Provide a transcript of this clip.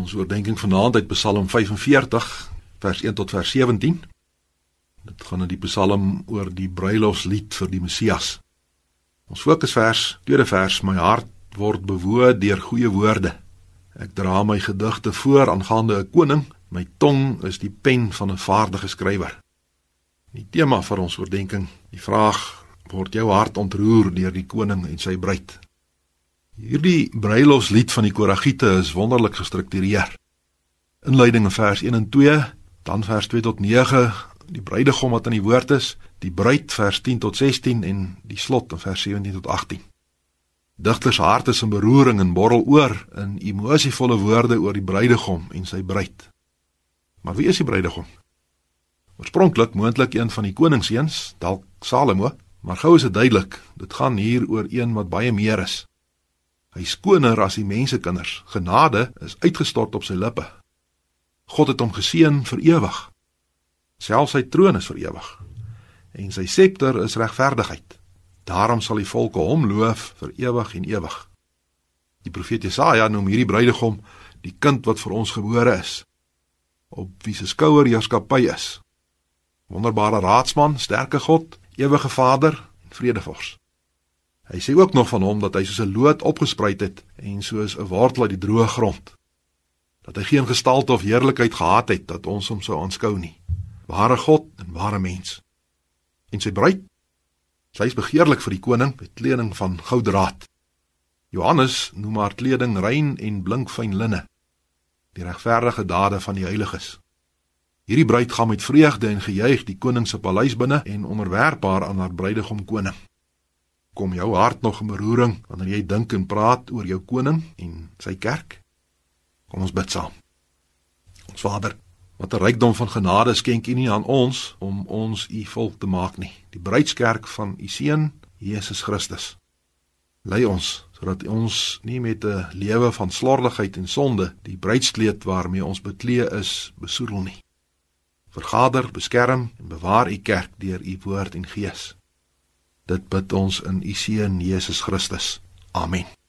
Ons oordeenking vanaand uit Psalm 45 vers 1 tot vers 17. Dit gaan in die Psalm oor die bruilofslied vir die Messias. Ons fokusvers, tweede vers, my hart word bewoe deur goeie woorde. Ek dra my gedigte voor aangaande 'n koning, my tong is die pen van 'n vaardige skrywer. Die tema vir ons oordeenking, die vraag word jou hart ontroer deur die koning en sy bruid. Hierdie bruilofslied van die Koragiete is wonderlik gestruktureer. Inleiding in vers 1 en 2, dan vers 2 tot 9, die bruidegom wat aan die woord is, die bruid vers 10 tot 16 en die slot in vers 17 tot 18. Digters harte is in beroering en borrel oor in emosievolle woorde oor die bruidegom en sy bruid. Maar wie is die bruidegom? Oorspronklik moontlik een van die koningsseuns, dalk Salomo, maar gou is dit duidelik, dit gaan hier oor een wat baie meer is. Hy skoner as die mensekinders. Genade is uitgestort op sy lippe. God het hom geseën vir ewig. Selfs sy troon is vir ewig. En sy septer is regverdigheid. Daarom sal die volke hom loof vir ewig en ewig. Die profeet Jesaja noem hierdie bruidegom die kind wat vir ons gebore is. Op wie se skouer heerskappy is. Wonderbare raadsman, sterke God, ewige Vader vredevors. Hy sê ook nog van hom dat hy soos 'n loot opgespruit het en soos 'n wortel uit die droë grond. Dat hy geen gestalte of heerlikheid gehad het dat ons hom sou aanskou nie. Ware God en ware mens. En sy bruid, sy is begeerlik vir die koning met kleding van gouddraad. Johannes noem haar kleding rein en blink fyn linne. Die regverdige dade van die heiliges. Hierdie bruid gaan met vreugde en gejuig die koning se paleis binne en onderwerp haar aan haar bruidegom koning kom jou hart nog in beroering wanneer jy dink en praat oor jou koning en sy kerk? Kom ons bid saam. Ons Vader, wat 'n rykdom van genade skenk U nie aan ons om ons U volk te maak nie. Die bruidskerk van U seun Jesus Christus. Lei ons sodat ons nie met 'n lewe van slordigheid en sonde die bruidskleed waarmee ons beklee is besoedel nie. Vergader, beskerm en bewaar U kerk deur U woord en gees. Dit bid ons in U seun Jesus Christus. Amen.